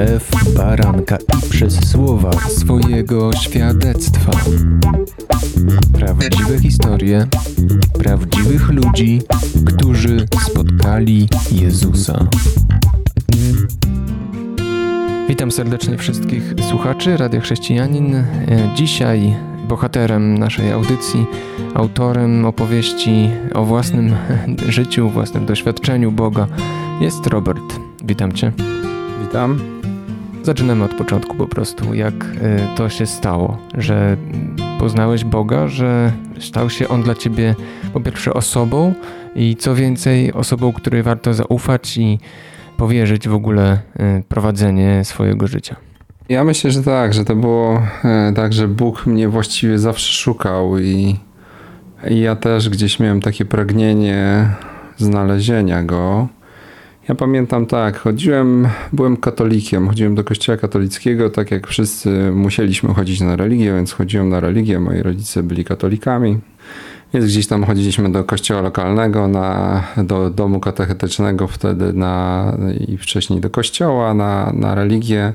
krew baranka i przez słowa swojego świadectwa. Prawdziwe historie prawdziwych ludzi, którzy spotkali Jezusa. Witam serdecznie wszystkich słuchaczy Radio Chrześcijanin. E, Dzisiaj bohaterem naszej audycji, autorem opowieści o własnym życiu, własnym doświadczeniu Boga jest Robert. Witam Cię. Witam. Zaczynamy od początku po prostu. Jak e, to się stało, że poznałeś Boga, że stał się On dla Ciebie po pierwsze osobą i co więcej osobą, której warto zaufać i powierzyć w ogóle e, prowadzenie swojego życia. Ja myślę, że tak, że to było e, tak, że Bóg mnie właściwie zawsze szukał i, i ja też gdzieś miałem takie pragnienie znalezienia Go. Ja pamiętam tak, chodziłem, byłem katolikiem, chodziłem do kościoła katolickiego, tak jak wszyscy musieliśmy chodzić na religię, więc chodziłem na religię, moi rodzice byli katolikami. Więc gdzieś tam chodziliśmy do kościoła lokalnego, na, do domu katechetycznego wtedy na, i wcześniej do kościoła na, na religię.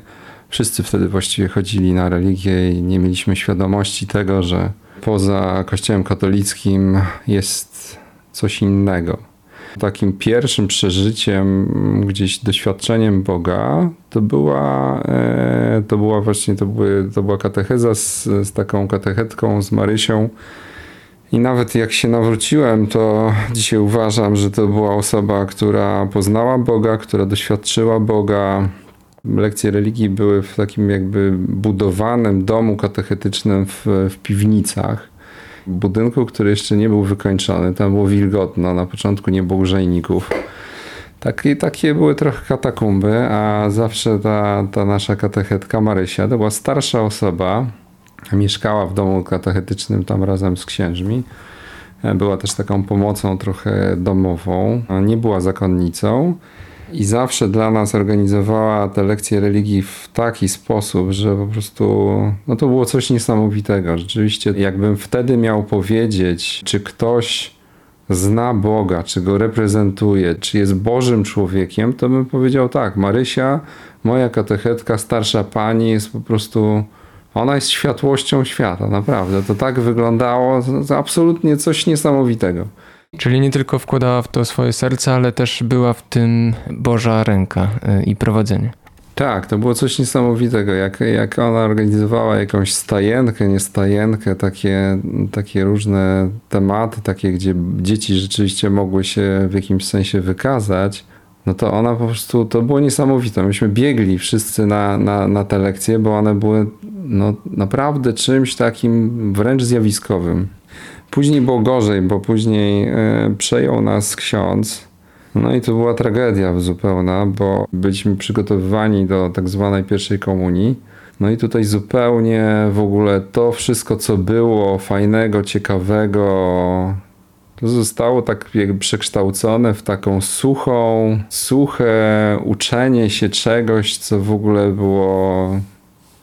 Wszyscy wtedy właściwie chodzili na religię i nie mieliśmy świadomości tego, że poza kościołem katolickim jest coś innego. Takim pierwszym przeżyciem, gdzieś doświadczeniem Boga, to była, e, to była właśnie to, były, to była katecheza z, z taką katechetką, z Marysią. I nawet jak się nawróciłem, to dzisiaj uważam, że to była osoba, która poznała Boga, która doświadczyła Boga. Lekcje religii były w takim jakby budowanym domu katechetycznym w, w piwnicach budynku, który jeszcze nie był wykończony. Tam było wilgotno, na początku nie było grzejników. Takie, takie były trochę katakumby, a zawsze ta, ta nasza katechetka Marysia to była starsza osoba, mieszkała w domu katechetycznym tam razem z księżmi. Była też taką pomocą trochę domową, nie była zakonnicą i zawsze dla nas organizowała te lekcje religii w taki sposób, że po prostu no to było coś niesamowitego. Rzeczywiście, jakbym wtedy miał powiedzieć, czy ktoś zna Boga, czy go reprezentuje, czy jest Bożym człowiekiem, to bym powiedział tak, Marysia, moja katechetka, starsza pani jest po prostu ona jest światłością świata, naprawdę. To tak wyglądało, to absolutnie coś niesamowitego. Czyli nie tylko wkładała w to swoje serce, ale też była w tym Boża ręka y, i prowadzenie. Tak, to było coś niesamowitego. Jak, jak ona organizowała jakąś stajenkę, nie stajenkę, takie, takie różne tematy, takie, gdzie dzieci rzeczywiście mogły się w jakimś sensie wykazać, no to ona po prostu, to było niesamowite. Myśmy biegli wszyscy na, na, na te lekcje, bo one były no, naprawdę czymś takim wręcz zjawiskowym. Później było gorzej, bo później e, przejął nas ksiądz. No i to była tragedia zupełna, bo byliśmy przygotowywani do tak zwanej pierwszej komunii. No i tutaj zupełnie w ogóle to wszystko, co było fajnego, ciekawego, to zostało tak jakby przekształcone w taką suchą, suche uczenie się czegoś, co w ogóle było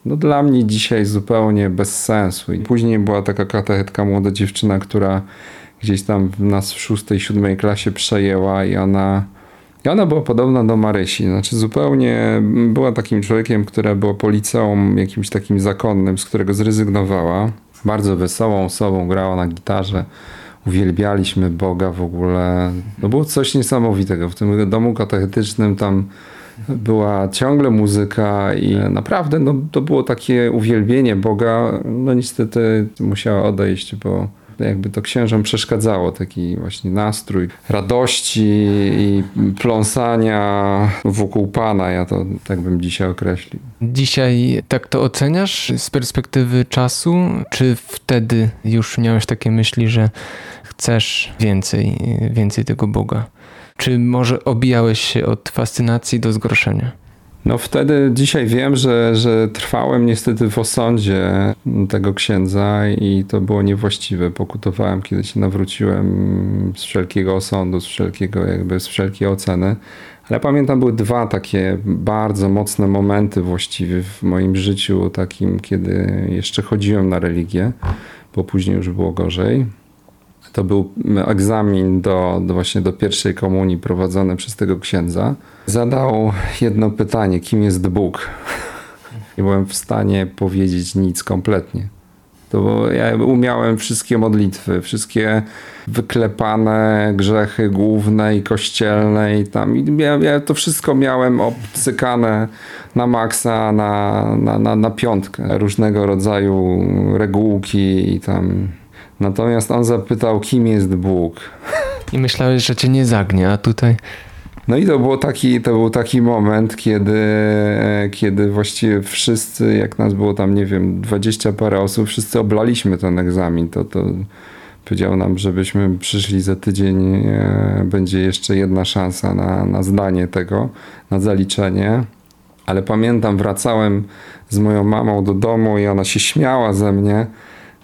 no dla mnie dzisiaj zupełnie bez sensu. I później była taka katechetka, młoda dziewczyna, która gdzieś tam nas w szóstej, siódmej klasie przejęła i ona, i ona była podobna do Marysi. Znaczy zupełnie była takim człowiekiem, która była policją jakimś takim zakonnym, z którego zrezygnowała. Bardzo wesołą osobą, grała na gitarze. Uwielbialiśmy Boga w ogóle. No było coś niesamowitego. W tym domu katechetycznym tam była ciągle muzyka i naprawdę no, to było takie uwielbienie Boga. No niestety musiała odejść, bo jakby to księżom przeszkadzało, taki właśnie nastrój radości i pląsania wokół Pana, ja to tak bym dzisiaj określił. Dzisiaj tak to oceniasz z perspektywy czasu, czy wtedy już miałeś takie myśli, że chcesz więcej, więcej tego Boga? Czy może obijałeś się od fascynacji do zgorszenia? No wtedy, dzisiaj wiem, że, że trwałem niestety w osądzie tego księdza i to było niewłaściwe. Pokutowałem, kiedy się nawróciłem z wszelkiego osądu, z wszelkiego jakby, z wszelkiej oceny. Ale pamiętam, były dwa takie bardzo mocne momenty właściwie w moim życiu, takim, kiedy jeszcze chodziłem na religię, bo później już było gorzej. To był egzamin do, do właśnie do pierwszej komunii prowadzony przez tego księdza. Zadał jedno pytanie, kim jest Bóg? Nie byłem w stanie powiedzieć nic kompletnie. To ja umiałem wszystkie modlitwy, wszystkie wyklepane grzechy główne i kościelne i tam. I ja, ja to wszystko miałem obcykane na maksa, na, na, na, na piątkę. Różnego rodzaju regułki i tam. Natomiast on zapytał, kim jest Bóg. I myślałeś, że cię nie zagnie, a tutaj... No i to, było taki, to był taki moment, kiedy, kiedy właściwie wszyscy, jak nas było tam, nie wiem, dwadzieścia parę osób, wszyscy oblaliśmy ten egzamin. To, to powiedział nam, żebyśmy przyszli za tydzień, e, będzie jeszcze jedna szansa na, na zdanie tego, na zaliczenie. Ale pamiętam, wracałem z moją mamą do domu i ona się śmiała ze mnie,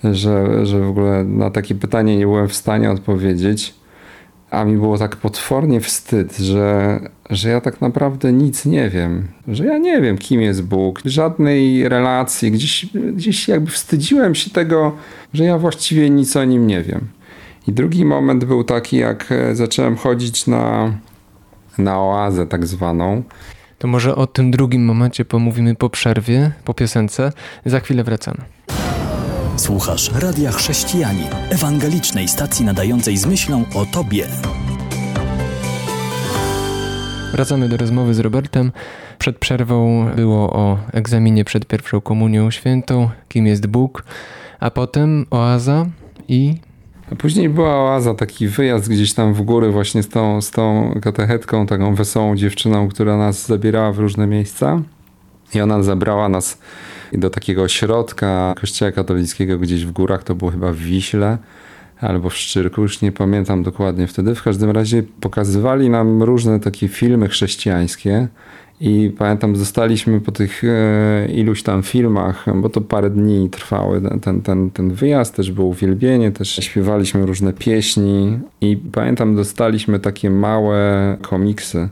że, że w ogóle na takie pytanie nie byłem w stanie odpowiedzieć. A mi było tak potwornie wstyd, że, że ja tak naprawdę nic nie wiem. Że ja nie wiem, kim jest Bóg, żadnej relacji. Gdzieś, gdzieś jakby wstydziłem się tego, że ja właściwie nic o nim nie wiem. I drugi moment był taki, jak zacząłem chodzić na, na oazę tak zwaną. To może o tym drugim momencie pomówimy po przerwie, po piosence. Za chwilę wracamy. Słuchasz Radia Chrześcijani, ewangelicznej stacji nadającej z myślą o Tobie. Wracamy do rozmowy z Robertem. Przed przerwą było o egzaminie przed pierwszą komunią świętą, kim jest Bóg, a potem oaza i a później była oaza, taki wyjazd gdzieś tam w góry właśnie z tą, z tą katechetką, taką wesołą dziewczyną, która nas zabierała w różne miejsca. I ona zabrała nas do takiego ośrodka kościoła katolickiego gdzieś w górach, to było chyba w Wiśle albo w Szczyrku, już nie pamiętam dokładnie wtedy. W każdym razie pokazywali nam różne takie filmy chrześcijańskie i pamiętam, zostaliśmy po tych e, iluś tam filmach, bo to parę dni trwały ten, ten, ten wyjazd, też było uwielbienie, też śpiewaliśmy różne pieśni i pamiętam, dostaliśmy takie małe komiksy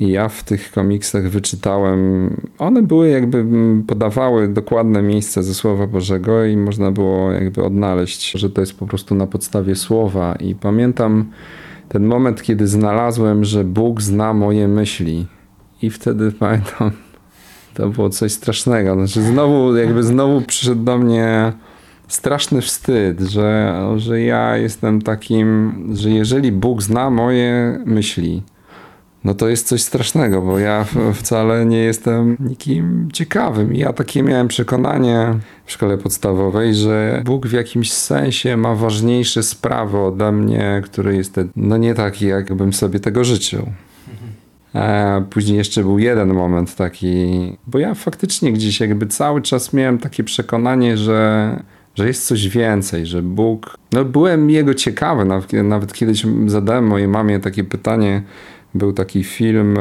ja w tych komiksach wyczytałem, one były jakby podawały dokładne miejsce ze Słowa Bożego i można było jakby odnaleźć, że to jest po prostu na podstawie słowa. I pamiętam ten moment, kiedy znalazłem, że Bóg zna moje myśli. I wtedy pamiętam, to było coś strasznego. Znaczy znowu, jakby znowu przyszedł do mnie straszny wstyd, że, że ja jestem takim, że jeżeli Bóg zna moje myśli, no to jest coś strasznego, bo ja wcale nie jestem nikim ciekawym. Ja takie miałem przekonanie w szkole podstawowej, że Bóg w jakimś sensie ma ważniejsze sprawy ode mnie, który jest no nie taki, jakbym sobie tego życzył. A później jeszcze był jeden moment taki, bo ja faktycznie gdzieś jakby cały czas miałem takie przekonanie, że że jest coś więcej, że Bóg. No, byłem jego ciekawy, nawet kiedyś zadałem mojej mamie takie pytanie, był taki film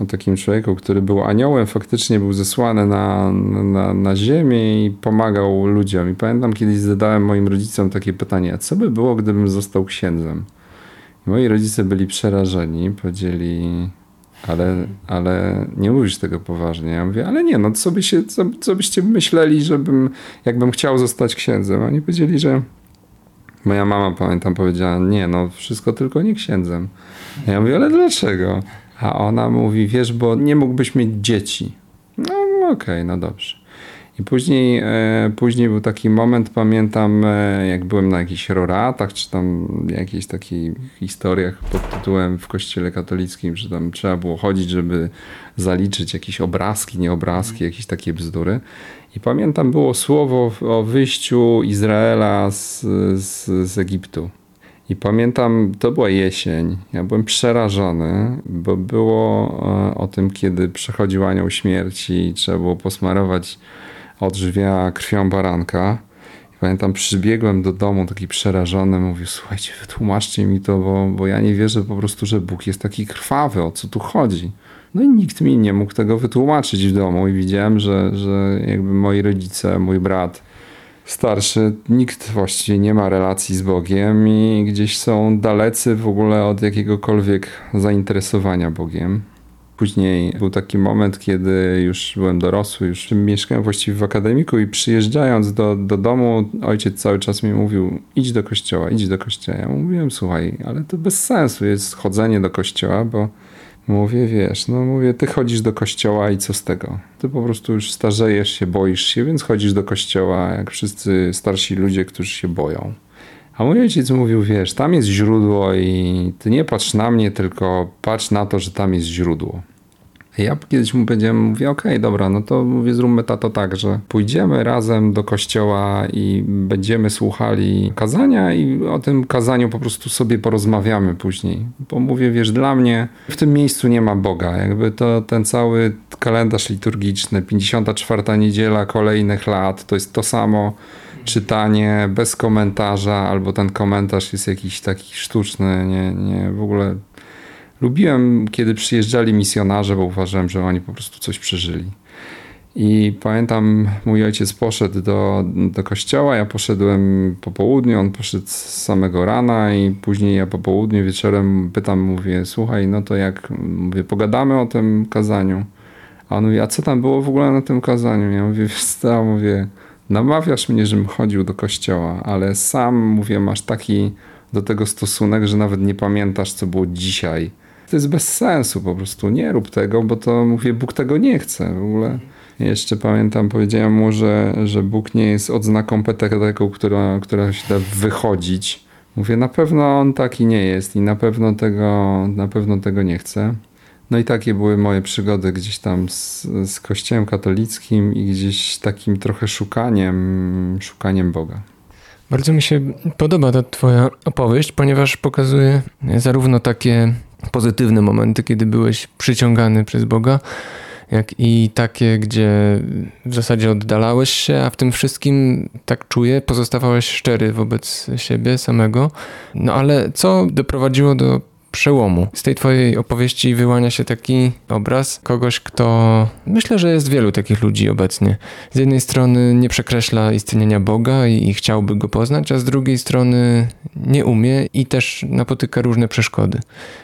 o takim człowieku, który był aniołem, faktycznie był zesłany na, na, na ziemię i pomagał ludziom. I pamiętam, kiedyś zadałem moim rodzicom takie pytanie, a co by było, gdybym został księdzem? I moi rodzice byli przerażeni, powiedzieli, ale, ale nie mówisz tego poważnie. Ja mówię, ale nie, no co, by się, co, co byście myśleli, żebym, jakbym chciał zostać księdzem? Oni powiedzieli, że Moja mama, pamiętam, powiedziała, nie, no wszystko tylko nie księdzem. A ja mówię, ale dlaczego? A ona mówi, wiesz, bo nie mógłbyś mieć dzieci. No okej, okay, no dobrze. I później, e, później był taki moment, pamiętam, e, jak byłem na jakichś roratach, czy tam jakichś takich historiach pod tytułem w kościele katolickim, że tam trzeba było chodzić, żeby zaliczyć jakieś obrazki, nie obrazki, jakieś takie bzdury. I pamiętam, było słowo o wyjściu Izraela z, z, z Egiptu. I pamiętam, to była jesień. Ja byłem przerażony, bo było e, o tym, kiedy przechodził anioł śmierci i trzeba było posmarować odżywia krwią baranka. I pamiętam, przybiegłem do domu taki przerażony, mówię, słuchajcie, wytłumaczcie mi to, bo, bo ja nie wierzę po prostu, że Bóg jest taki krwawy, o co tu chodzi. No i nikt mi nie mógł tego wytłumaczyć w domu i widziałem, że, że jakby moi rodzice, mój brat starszy, nikt właściwie nie ma relacji z Bogiem i gdzieś są dalecy w ogóle od jakiegokolwiek zainteresowania Bogiem. Później był taki moment, kiedy już byłem dorosły, już mieszkałem właściwie w akademiku i przyjeżdżając do, do domu, ojciec cały czas mi mówił: idź do kościoła, idź do kościoła. Ja mówiłem: słuchaj, ale to bez sensu jest chodzenie do kościoła, bo Mówię, wiesz, no mówię, ty chodzisz do kościoła i co z tego? Ty po prostu już starzejesz się, boisz się, więc chodzisz do kościoła, jak wszyscy starsi ludzie, którzy się boją. A mój ojciec mówił, wiesz, tam jest źródło i ty nie patrz na mnie, tylko patrz na to, że tam jest źródło. Ja kiedyś mu powiedziałem, mówię, okej, okay, dobra, no to mówię, zróbmy to tak, że pójdziemy razem do kościoła i będziemy słuchali kazania i o tym kazaniu po prostu sobie porozmawiamy później. Bo mówię, wiesz, dla mnie w tym miejscu nie ma Boga. Jakby to ten cały kalendarz liturgiczny, 54 niedziela kolejnych lat, to jest to samo czytanie bez komentarza, albo ten komentarz jest jakiś taki sztuczny, nie, nie, w ogóle lubiłem, kiedy przyjeżdżali misjonarze, bo uważałem, że oni po prostu coś przeżyli. I pamiętam, mój ojciec poszedł do, do kościoła, ja poszedłem po południu, on poszedł z samego rana i później ja po południu, wieczorem pytam, mówię, słuchaj, no to jak, mówię, pogadamy o tym kazaniu. A on mówi, a co tam było w ogóle na tym kazaniu? Ja mówię, wiesz co, mówię, namawiasz mnie, żebym chodził do kościoła, ale sam, mówię, masz taki do tego stosunek, że nawet nie pamiętasz, co było dzisiaj to jest bez sensu po prostu. Nie rób tego, bo to mówię, Bóg tego nie chce w ogóle. Jeszcze pamiętam, powiedziałem mu, że, że Bóg nie jest odznaką petereką, która, która się da wychodzić. Mówię, na pewno on taki nie jest i na pewno tego, na pewno tego nie chce. No i takie były moje przygody gdzieś tam z, z kościołem katolickim i gdzieś takim trochę szukaniem, szukaniem Boga. Bardzo mi się podoba ta twoja opowieść, ponieważ pokazuje zarówno takie pozytywne momenty, kiedy byłeś przyciągany przez Boga, jak i takie, gdzie w zasadzie oddalałeś się, a w tym wszystkim, tak czuję, pozostawałeś szczery wobec siebie samego. No ale co doprowadziło do przełomu. Z tej twojej opowieści wyłania się taki obraz kogoś, kto myślę, że jest wielu takich ludzi obecnie. Z jednej strony nie przekreśla istnienia Boga i, i chciałby go poznać, a z drugiej strony nie umie i też napotyka różne przeszkody.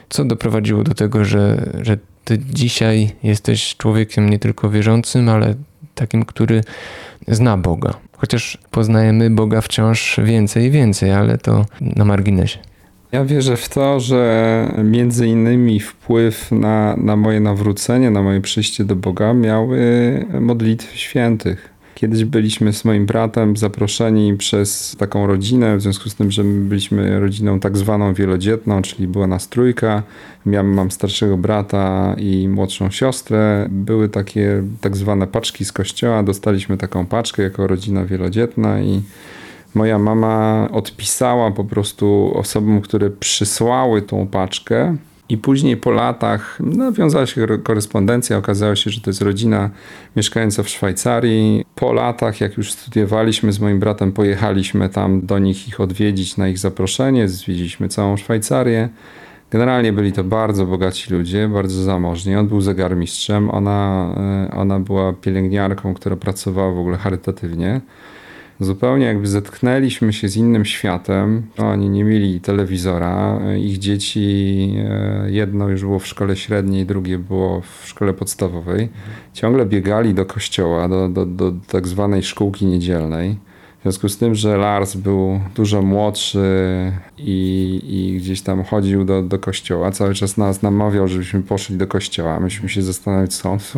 Co doprowadziło do tego, że, że ty dzisiaj jesteś człowiekiem nie tylko wierzącym, ale takim, który zna Boga. Chociaż poznajemy Boga wciąż więcej i więcej, ale to na marginesie. Ja wierzę w to, że między innymi wpływ na, na moje nawrócenie, na moje przyjście do Boga miały modlitwy świętych. Kiedyś byliśmy z moim bratem zaproszeni przez taką rodzinę, w związku z tym, że my byliśmy rodziną tak zwaną wielodzietną, czyli była nas trójka. Miałem, mam starszego brata i młodszą siostrę. Były takie tak zwane paczki z kościoła. Dostaliśmy taką paczkę jako rodzina wielodzietna i moja mama odpisała po prostu osobom, które przysłały tą paczkę. I później po latach nawiązała się korespondencja, okazało się, że to jest rodzina mieszkająca w Szwajcarii. Po latach, jak już studiowaliśmy z moim bratem, pojechaliśmy tam do nich ich odwiedzić na ich zaproszenie, zwiedziliśmy całą Szwajcarię. Generalnie byli to bardzo bogaci ludzie, bardzo zamożni. On był zegarmistrzem, ona, e, ona była pielęgniarką, która pracowała w ogóle charytatywnie zupełnie jakby zetknęliśmy się z innym światem. Oni nie mieli telewizora, ich dzieci, e, jedno już było w szkole średniej, drugie było w szkole podstawowej. Ciągle biegali do kościoła, do, do, do tak zwanej szkółki niedzielnej. W związku z tym, że Lars był dużo młodszy i, i gdzieś tam chodził do, do kościoła, cały czas nas namawiał, żebyśmy poszli do kościoła. Myśmy się zastanawiali, co on w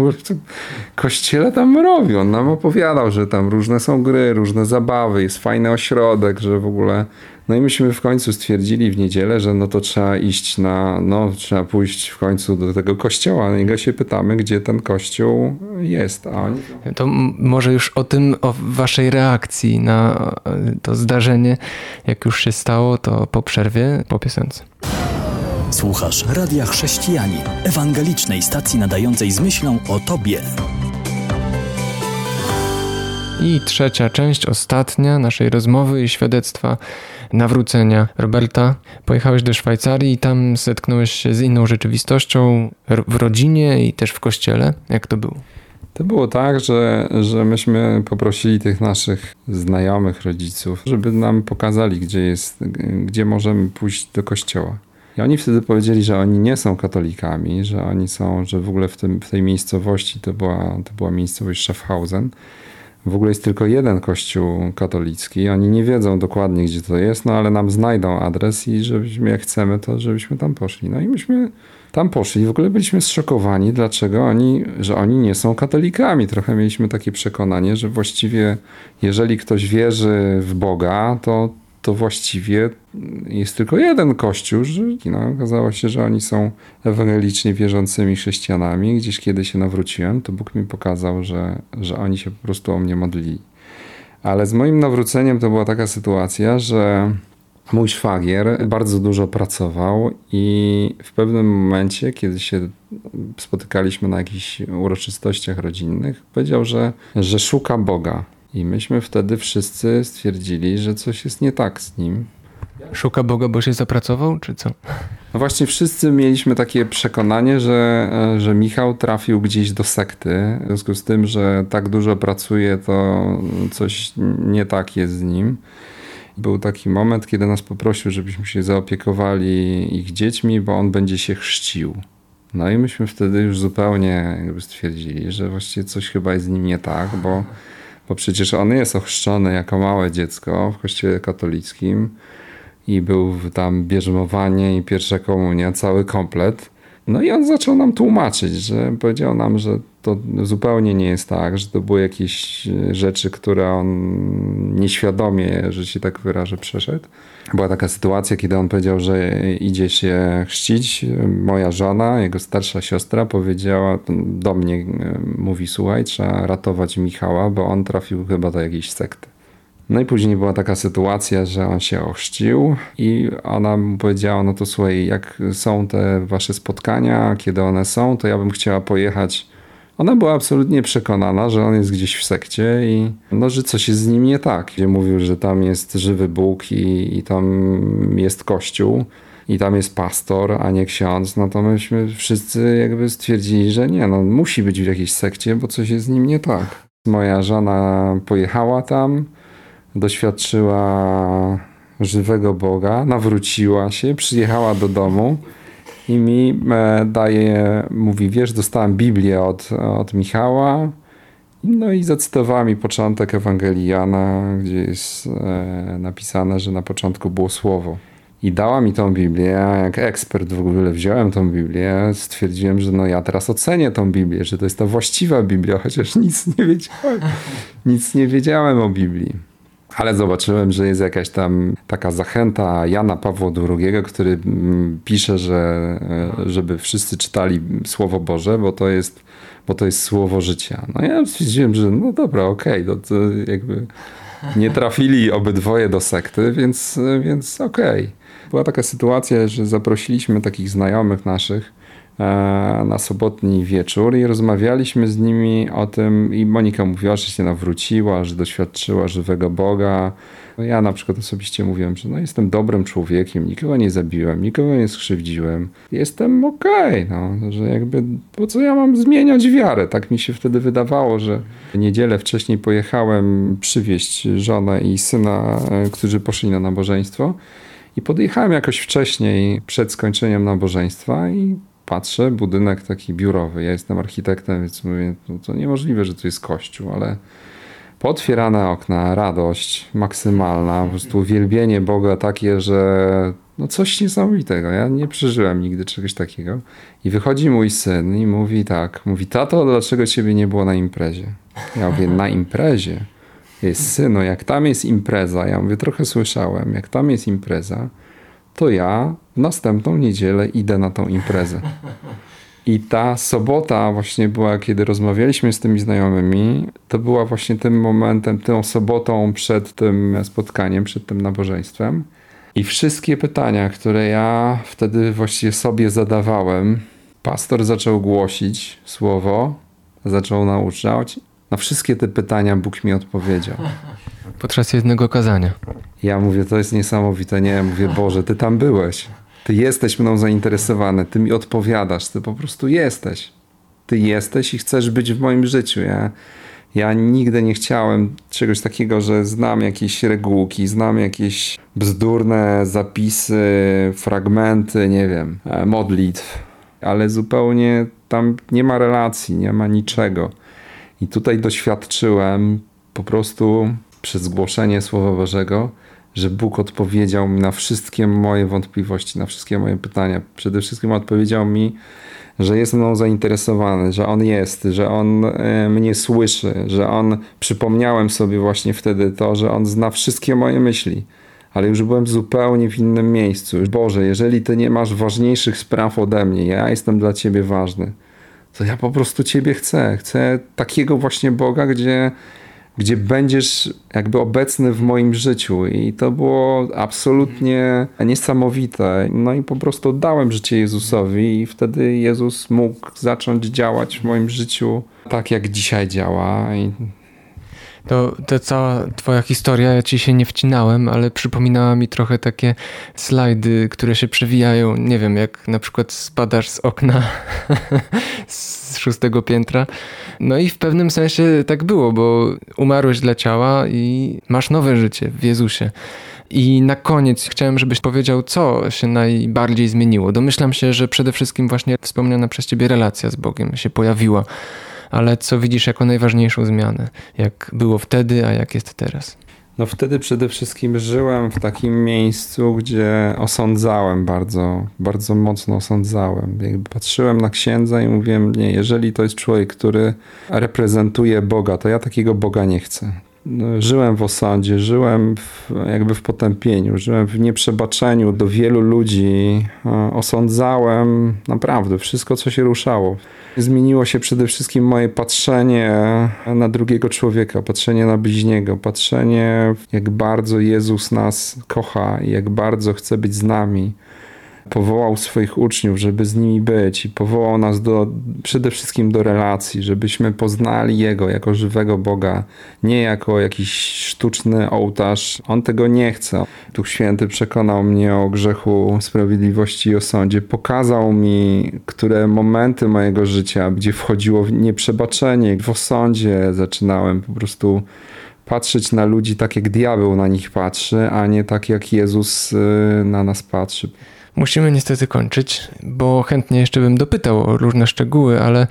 kościele tam robi. On nam opowiadał, że tam różne są gry, różne zabawy, jest fajny ośrodek, że w ogóle no i myśmy w końcu stwierdzili w niedzielę, że no to trzeba iść na, no trzeba pójść w końcu do tego kościoła. No i go się pytamy, gdzie ten kościół jest. A oni... To może już o tym, o waszej reakcji na e, to zdarzenie, jak już się stało, to po przerwie, po piosence. Słuchasz Radia Chrześcijani, ewangelicznej stacji nadającej z myślą o Tobie. I trzecia część, ostatnia naszej rozmowy i świadectwa nawrócenia Roberta. Pojechałeś do Szwajcarii i tam zetknąłeś się z inną rzeczywistością w rodzinie i też w kościele. Jak to było? To było tak, że, że myśmy poprosili tych naszych znajomych rodziców, żeby nam pokazali, gdzie jest, gdzie możemy pójść do kościoła. I oni wtedy powiedzieli, że oni nie są katolikami, że oni są, że w ogóle w, tym, w tej miejscowości, to była, to była miejscowość Schaffhausen, w ogóle jest tylko jeden kościół katolicki. Oni nie wiedzą dokładnie, gdzie to jest, no ale nam znajdą adres i żebyśmy, jak chcemy, to żebyśmy tam poszli. No i myśmy tam poszli. W ogóle byliśmy zszokowani, dlaczego oni, że oni nie są katolikami. Trochę mieliśmy takie przekonanie, że właściwie jeżeli ktoś wierzy w Boga, to to właściwie jest tylko jeden kościół. Że, no, okazało się, że oni są ewangelicznie wierzącymi chrześcijanami. Gdzieś kiedy się nawróciłem, to Bóg mi pokazał, że, że oni się po prostu o mnie modlili. Ale z moim nawróceniem to była taka sytuacja, że mój szwagier bardzo dużo pracował i w pewnym momencie, kiedy się spotykaliśmy na jakichś uroczystościach rodzinnych, powiedział, że, że szuka Boga i myśmy wtedy wszyscy stwierdzili, że coś jest nie tak z nim. Szuka Boga, bo się zapracował, czy co? No właśnie wszyscy mieliśmy takie przekonanie, że, że Michał trafił gdzieś do sekty. W związku z tym, że tak dużo pracuje, to coś nie tak jest z nim. Był taki moment, kiedy nas poprosił, żebyśmy się zaopiekowali ich dziećmi, bo on będzie się chrzcił. No i myśmy wtedy już zupełnie jakby stwierdzili, że właściwie coś chyba jest z nim nie tak, bo bo przecież on jest ochrzczony jako małe dziecko w kościele katolickim i był tam bierzmowanie i pierwsza komunia, cały komplet. No i on zaczął nam tłumaczyć, że powiedział nam, że to zupełnie nie jest tak, że to były jakieś rzeczy, które on nieświadomie, że się tak wyrażę, przeszedł. Była taka sytuacja, kiedy on powiedział, że idzie się chrzcić. Moja żona, jego starsza siostra powiedziała do mnie, mówi słuchaj, trzeba ratować Michała, bo on trafił chyba do jakiejś sekty. No i później była taka sytuacja, że on się ochrzcił i ona mu powiedziała, no to słuchaj, jak są te wasze spotkania, kiedy one są, to ja bym chciała pojechać. Ona była absolutnie przekonana, że on jest gdzieś w sekcie i no, że coś jest z nim nie tak. Gdzie mówił, że tam jest żywy Bóg i, i tam jest kościół i tam jest pastor, a nie ksiądz, no to myśmy wszyscy jakby stwierdzili, że nie, no musi być w jakiejś sekcie, bo coś jest z nim nie tak. Moja żona pojechała tam, doświadczyła żywego Boga, nawróciła się, przyjechała do domu i mi e, daje, mówi, wiesz, dostałem Biblię od, od Michała, no i zacytowała mi początek Ewangelii Jana, gdzie jest e, napisane, że na początku było Słowo. I dała mi tą Biblię, a jak ekspert w ogóle wziąłem tą Biblię, stwierdziłem, że no ja teraz ocenię tą Biblię, że to jest ta właściwa Biblia, chociaż nic nie wiedziałem. Nic nie wiedziałem o Biblii. Ale zobaczyłem, że jest jakaś tam taka zachęta Jana Pawła II, który mm, pisze, że e, żeby wszyscy czytali Słowo Boże, bo to jest, bo to jest Słowo życia. No ja stwierdziłem, że no dobra, okej, okay, to, to jakby nie trafili obydwoje do sekty, więc, więc okej. Okay. Była taka sytuacja, że zaprosiliśmy takich znajomych naszych, na sobotni wieczór i rozmawialiśmy z nimi o tym i Monika mówiła, że się nawróciła, że doświadczyła żywego Boga. No ja na przykład osobiście mówiłem, że no jestem dobrym człowiekiem, nikogo nie zabiłem, nikogo nie skrzywdziłem. Jestem okej, okay, no, że jakby po co ja mam zmieniać wiarę? Tak mi się wtedy wydawało, że niedzielę wcześniej pojechałem przywieźć żonę i syna, e, którzy poszli na nabożeństwo. I podjechałem jakoś wcześniej, przed skończeniem nabożeństwa i patrzę, budynek taki biurowy. Ja jestem architektem, więc mówię, no to niemożliwe, że tu jest kościół, ale potwierane okna, radość maksymalna, po prostu uwielbienie Boga takie, że no coś niesamowitego. Ja nie przeżyłem nigdy czegoś takiego. I wychodzi mój syn i mówi tak, mówi, tato, dlaczego ciebie nie było na imprezie? Ja mówię, na imprezie? Jest syno, jak tam jest impreza, ja mówię, trochę słyszałem, jak tam jest impreza, to ja w następną niedzielę idę na tą imprezę. I ta sobota właśnie była, kiedy rozmawialiśmy z tymi znajomymi, to była właśnie tym momentem, tą sobotą przed tym spotkaniem, przed tym nabożeństwem. I wszystkie pytania, które ja wtedy właściwie sobie zadawałem, pastor zaczął głosić słowo, zaczął nauczać. Na wszystkie te pytania Bóg mi odpowiedział. Podczas jednego kazania. Ja mówię, to jest niesamowite. Nie, mówię, Boże, ty tam byłeś. Ty jesteś mną zainteresowany, ty mi odpowiadasz, ty po prostu jesteś. Ty jesteś i chcesz być w moim życiu. Ja, Ja nigdy nie chciałem czegoś takiego, że znam jakieś regułki, znam jakieś bzdurne zapisy, fragmenty, nie wiem, e, modlitw, ale zupełnie tam nie ma relacji, nie ma niczego. I tutaj doświadczyłem po prostu przez głoszenie Słowa Bożego, że Bóg odpowiedział mi na wszystkie moje wątpliwości, na wszystkie moje pytania. Przede wszystkim odpowiedział mi, że jest mną zainteresowany, że On jest, że On e, mnie słyszy, że On, przypomniałem sobie właśnie wtedy to, że On zna wszystkie moje myśli, ale już byłem zupełnie w innym miejscu. Boże, jeżeli Ty nie masz ważniejszych spraw ode mnie, ja jestem dla Ciebie ważny, to ja po prostu Ciebie chcę. Chcę takiego właśnie Boga, gdzie gdzie będziesz jakby obecny w moim życiu. I to było absolutnie niesamowite. No i po prostu oddałem życie Jezusowi, i wtedy Jezus mógł zacząć działać w moim życiu tak, jak dzisiaj działa. I to, to cała twoja historia, ja ci się nie wcinałem, ale przypominała mi trochę takie slajdy, które się przewijają, nie wiem, jak na przykład spadasz z okna z szóstego piętra. No i w pewnym sensie tak było, bo umarłeś dla ciała i masz nowe życie w Jezusie. I na koniec chciałem, żebyś powiedział, co się najbardziej zmieniło. Domyślam się, że przede wszystkim właśnie wspomniana przez ciebie relacja z Bogiem się pojawiła ale co widzisz jako najważniejszą zmianę? Jak było wtedy, a jak jest teraz? No wtedy przede wszystkim żyłem w takim miejscu, gdzie osądzałem bardzo, bardzo mocno osądzałem. Jakby patrzyłem na księdza i mówiłem, nie, jeżeli to jest człowiek, który reprezentuje Boga, to ja takiego Boga nie chcę. Żyłem w osądzie, żyłem w, jakby w potępieniu, żyłem w nieprzebaczeniu do wielu ludzi, osądzałem naprawdę wszystko, co się ruszało. Zmieniło się przede wszystkim moje patrzenie na drugiego człowieka, patrzenie na bliźniego, patrzenie jak bardzo Jezus nas kocha i jak bardzo chce być z nami powołał swoich uczniów, żeby z nimi być i powołał nas do, przede wszystkim do relacji, żebyśmy poznali Jego jako żywego Boga, nie jako jakiś sztuczny ołtarz. On tego nie chce. Duch Święty przekonał mnie o grzechu, sprawiedliwości i o sądzie. Pokazał mi, które momenty mojego życia, gdzie wchodziło w nieprzebaczenie, w osądzie zaczynałem po prostu patrzeć na ludzi tak, jak diabeł na nich patrzy, a nie tak, jak Jezus y, na nas patrzy. Musimy niestety kończyć, bo chętnie jeszcze bym dopytał o różne szczegóły, ale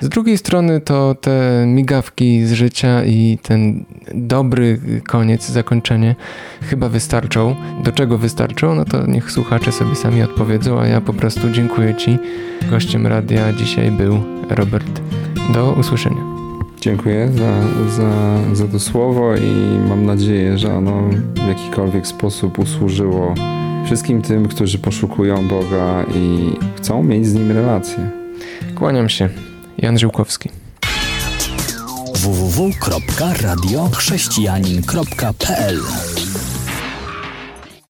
z drugiej strony to te migawki z życia i ten dobry koniec, zakończenie chyba wystarczą. Do czego wystarczą? No to niech słuchacze sobie sami odpowiedzą, a ja po prostu dziękuję Ci. Gościem radia dzisiaj był Robert. Do usłyszenia. Dziękuję za, za, za to słowo i mam nadzieję, że ono w jakikolwiek sposób usłużyło wszystkim tym, którzy poszukują Boga i chcą mieć z Nim relację. Kłaniam się. Jan Żyłkowski. www.radiochrześcijanin.pl